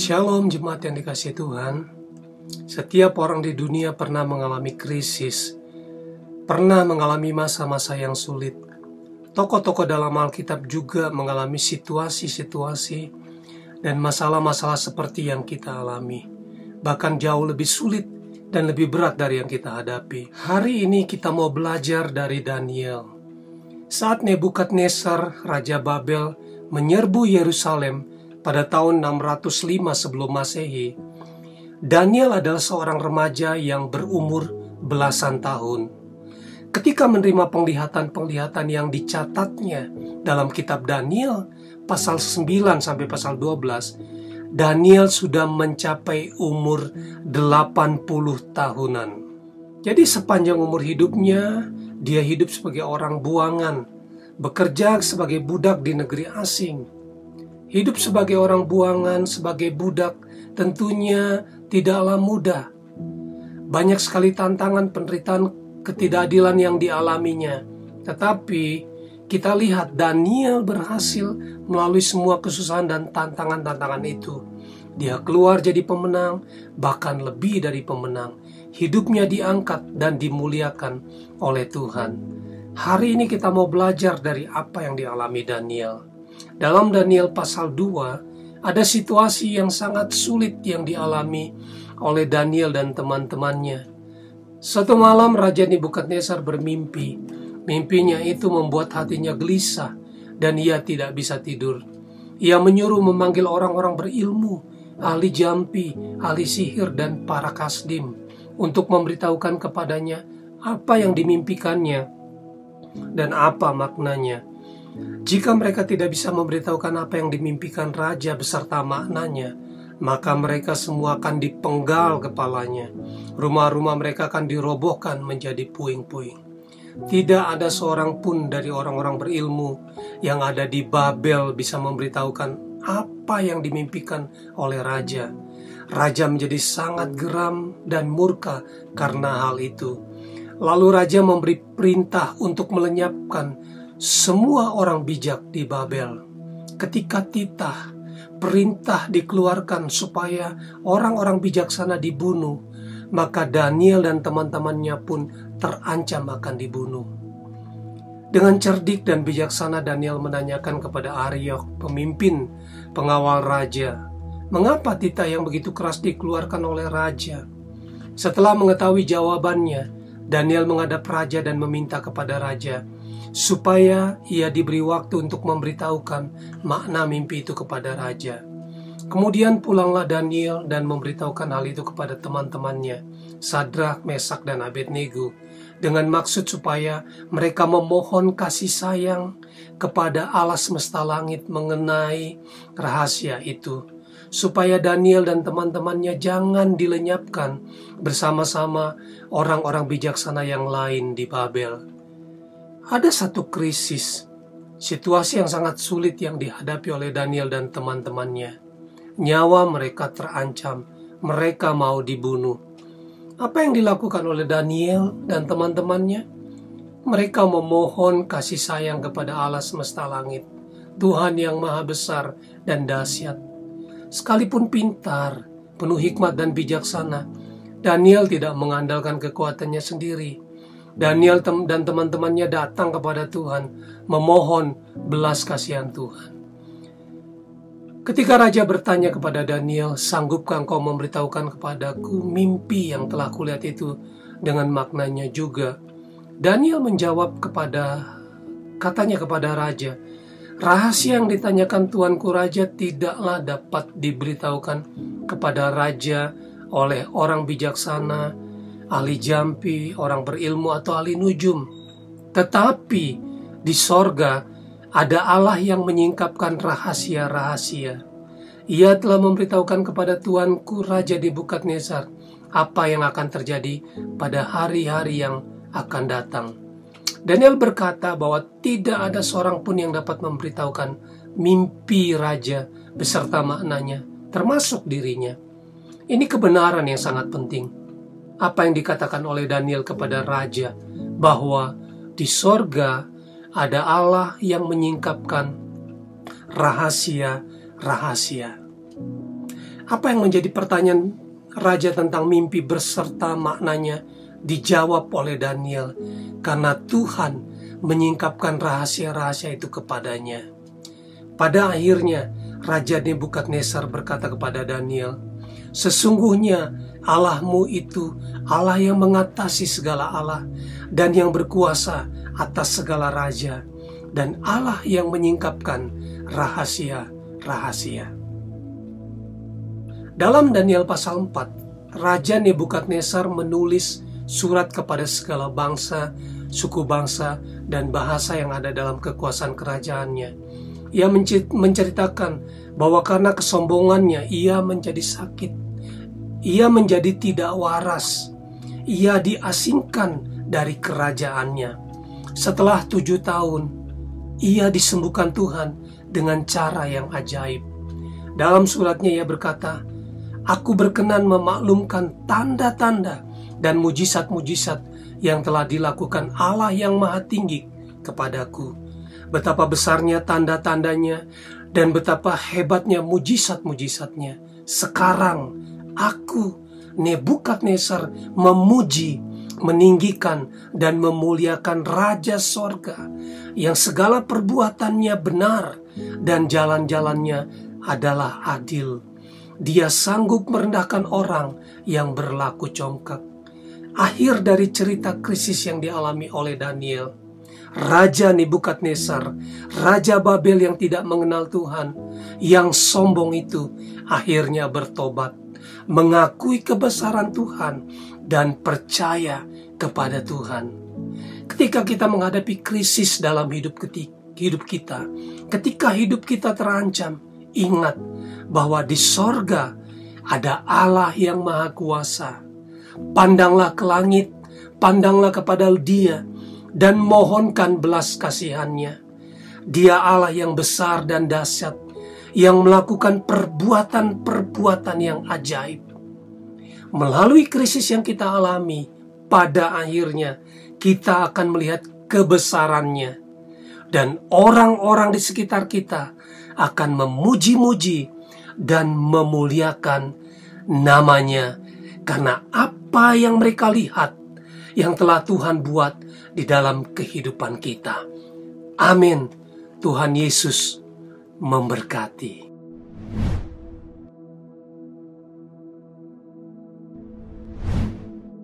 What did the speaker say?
Shalom jemaat yang dikasih Tuhan. Setiap orang di dunia pernah mengalami krisis, pernah mengalami masa-masa yang sulit. Tokoh-tokoh dalam Alkitab juga mengalami situasi-situasi dan masalah-masalah seperti yang kita alami. Bahkan jauh lebih sulit dan lebih berat dari yang kita hadapi. Hari ini kita mau belajar dari Daniel. Saat Nebukadnezar, Raja Babel, menyerbu Yerusalem pada tahun 605 sebelum Masehi, Daniel adalah seorang remaja yang berumur belasan tahun. Ketika menerima penglihatan-penglihatan yang dicatatnya dalam kitab Daniel pasal 9 sampai pasal 12, Daniel sudah mencapai umur 80 tahunan. Jadi sepanjang umur hidupnya, dia hidup sebagai orang buangan, bekerja sebagai budak di negeri asing. Hidup sebagai orang buangan, sebagai budak, tentunya tidaklah mudah. Banyak sekali tantangan penderitaan ketidakadilan yang dialaminya. Tetapi kita lihat Daniel berhasil melalui semua kesusahan dan tantangan-tantangan itu. Dia keluar jadi pemenang, bahkan lebih dari pemenang. Hidupnya diangkat dan dimuliakan oleh Tuhan. Hari ini kita mau belajar dari apa yang dialami Daniel. Dalam Daniel pasal 2, ada situasi yang sangat sulit yang dialami oleh Daniel dan teman-temannya. Satu malam Raja Nebukadnezar bermimpi. Mimpinya itu membuat hatinya gelisah dan ia tidak bisa tidur. Ia menyuruh memanggil orang-orang berilmu, ahli jampi, ahli sihir dan para kasdim untuk memberitahukan kepadanya apa yang dimimpikannya dan apa maknanya. Jika mereka tidak bisa memberitahukan apa yang dimimpikan raja beserta maknanya, maka mereka semua akan dipenggal kepalanya. Rumah-rumah mereka akan dirobohkan menjadi puing-puing. Tidak ada seorang pun dari orang-orang berilmu yang ada di Babel bisa memberitahukan apa yang dimimpikan oleh raja. Raja menjadi sangat geram dan murka karena hal itu. Lalu raja memberi perintah untuk melenyapkan semua orang bijak di Babel. Ketika titah perintah dikeluarkan supaya orang-orang bijaksana dibunuh, maka Daniel dan teman-temannya pun terancam akan dibunuh. Dengan cerdik dan bijaksana Daniel menanyakan kepada Aryok, pemimpin pengawal raja, mengapa titah yang begitu keras dikeluarkan oleh raja? Setelah mengetahui jawabannya, Daniel menghadap raja dan meminta kepada raja, supaya ia diberi waktu untuk memberitahukan makna mimpi itu kepada raja. Kemudian pulanglah Daniel dan memberitahukan hal itu kepada teman-temannya, Sadrak, Mesak, dan Abednego, dengan maksud supaya mereka memohon kasih sayang kepada Allah semesta langit mengenai rahasia itu, supaya Daniel dan teman-temannya jangan dilenyapkan bersama-sama orang-orang bijaksana yang lain di Babel ada satu krisis, situasi yang sangat sulit yang dihadapi oleh Daniel dan teman-temannya. Nyawa mereka terancam, mereka mau dibunuh. Apa yang dilakukan oleh Daniel dan teman-temannya? Mereka memohon kasih sayang kepada Allah semesta langit, Tuhan yang maha besar dan dahsyat. Sekalipun pintar, penuh hikmat dan bijaksana, Daniel tidak mengandalkan kekuatannya sendiri Daniel dan teman-temannya datang kepada Tuhan, memohon belas kasihan Tuhan. Ketika raja bertanya kepada Daniel, "Sanggupkah engkau memberitahukan kepadaku mimpi yang telah kulihat itu dengan maknanya juga?" Daniel menjawab kepada katanya kepada raja, "Rahasia yang ditanyakan tuanku raja tidaklah dapat diberitahukan kepada raja oleh orang bijaksana ahli jampi, orang berilmu atau ahli nujum. Tetapi di sorga ada Allah yang menyingkapkan rahasia-rahasia. Ia telah memberitahukan kepada Tuanku Raja di Nebukadnezar apa yang akan terjadi pada hari-hari yang akan datang. Daniel berkata bahwa tidak ada seorang pun yang dapat memberitahukan mimpi raja beserta maknanya, termasuk dirinya. Ini kebenaran yang sangat penting apa yang dikatakan oleh Daniel kepada raja bahwa di sorga ada Allah yang menyingkapkan rahasia-rahasia. Apa yang menjadi pertanyaan raja tentang mimpi berserta maknanya dijawab oleh Daniel karena Tuhan menyingkapkan rahasia-rahasia itu kepadanya. Pada akhirnya, Raja Nebukadnezar berkata kepada Daniel, Sesungguhnya Allahmu itu Allah yang mengatasi segala Allah dan yang berkuasa atas segala raja dan Allah yang menyingkapkan rahasia-rahasia. Dalam Daniel pasal 4, Raja Nebukadnezar menulis surat kepada segala bangsa, suku bangsa, dan bahasa yang ada dalam kekuasaan kerajaannya. Ia menceritakan bahwa karena kesombongannya ia menjadi sakit. Ia menjadi tidak waras. Ia diasingkan dari kerajaannya. Setelah tujuh tahun, ia disembuhkan Tuhan dengan cara yang ajaib. Dalam suratnya ia berkata, Aku berkenan memaklumkan tanda-tanda dan mujizat-mujizat yang telah dilakukan Allah yang maha tinggi kepadaku. Betapa besarnya tanda-tandanya dan betapa hebatnya mujizat-mujizatnya. Sekarang aku Nebukadnezar memuji, meninggikan dan memuliakan Raja Sorga yang segala perbuatannya benar dan jalan-jalannya adalah adil dia sanggup merendahkan orang yang berlaku congkak. Akhir dari cerita krisis yang dialami oleh Daniel, Raja Nebukadnezar, Raja Babel yang tidak mengenal Tuhan, yang sombong itu akhirnya bertobat, mengakui kebesaran Tuhan, dan percaya kepada Tuhan. Ketika kita menghadapi krisis dalam hidup hidup kita, ketika hidup kita terancam, ingat bahwa di sorga ada Allah yang maha kuasa. Pandanglah ke langit, pandanglah kepada dia, dan mohonkan belas kasihannya. Dia Allah yang besar dan dahsyat, yang melakukan perbuatan-perbuatan yang ajaib. Melalui krisis yang kita alami, pada akhirnya kita akan melihat kebesarannya. Dan orang-orang di sekitar kita akan memuji-muji dan memuliakan namanya karena apa yang mereka lihat yang telah Tuhan buat di dalam kehidupan kita. Amin. Tuhan Yesus memberkati.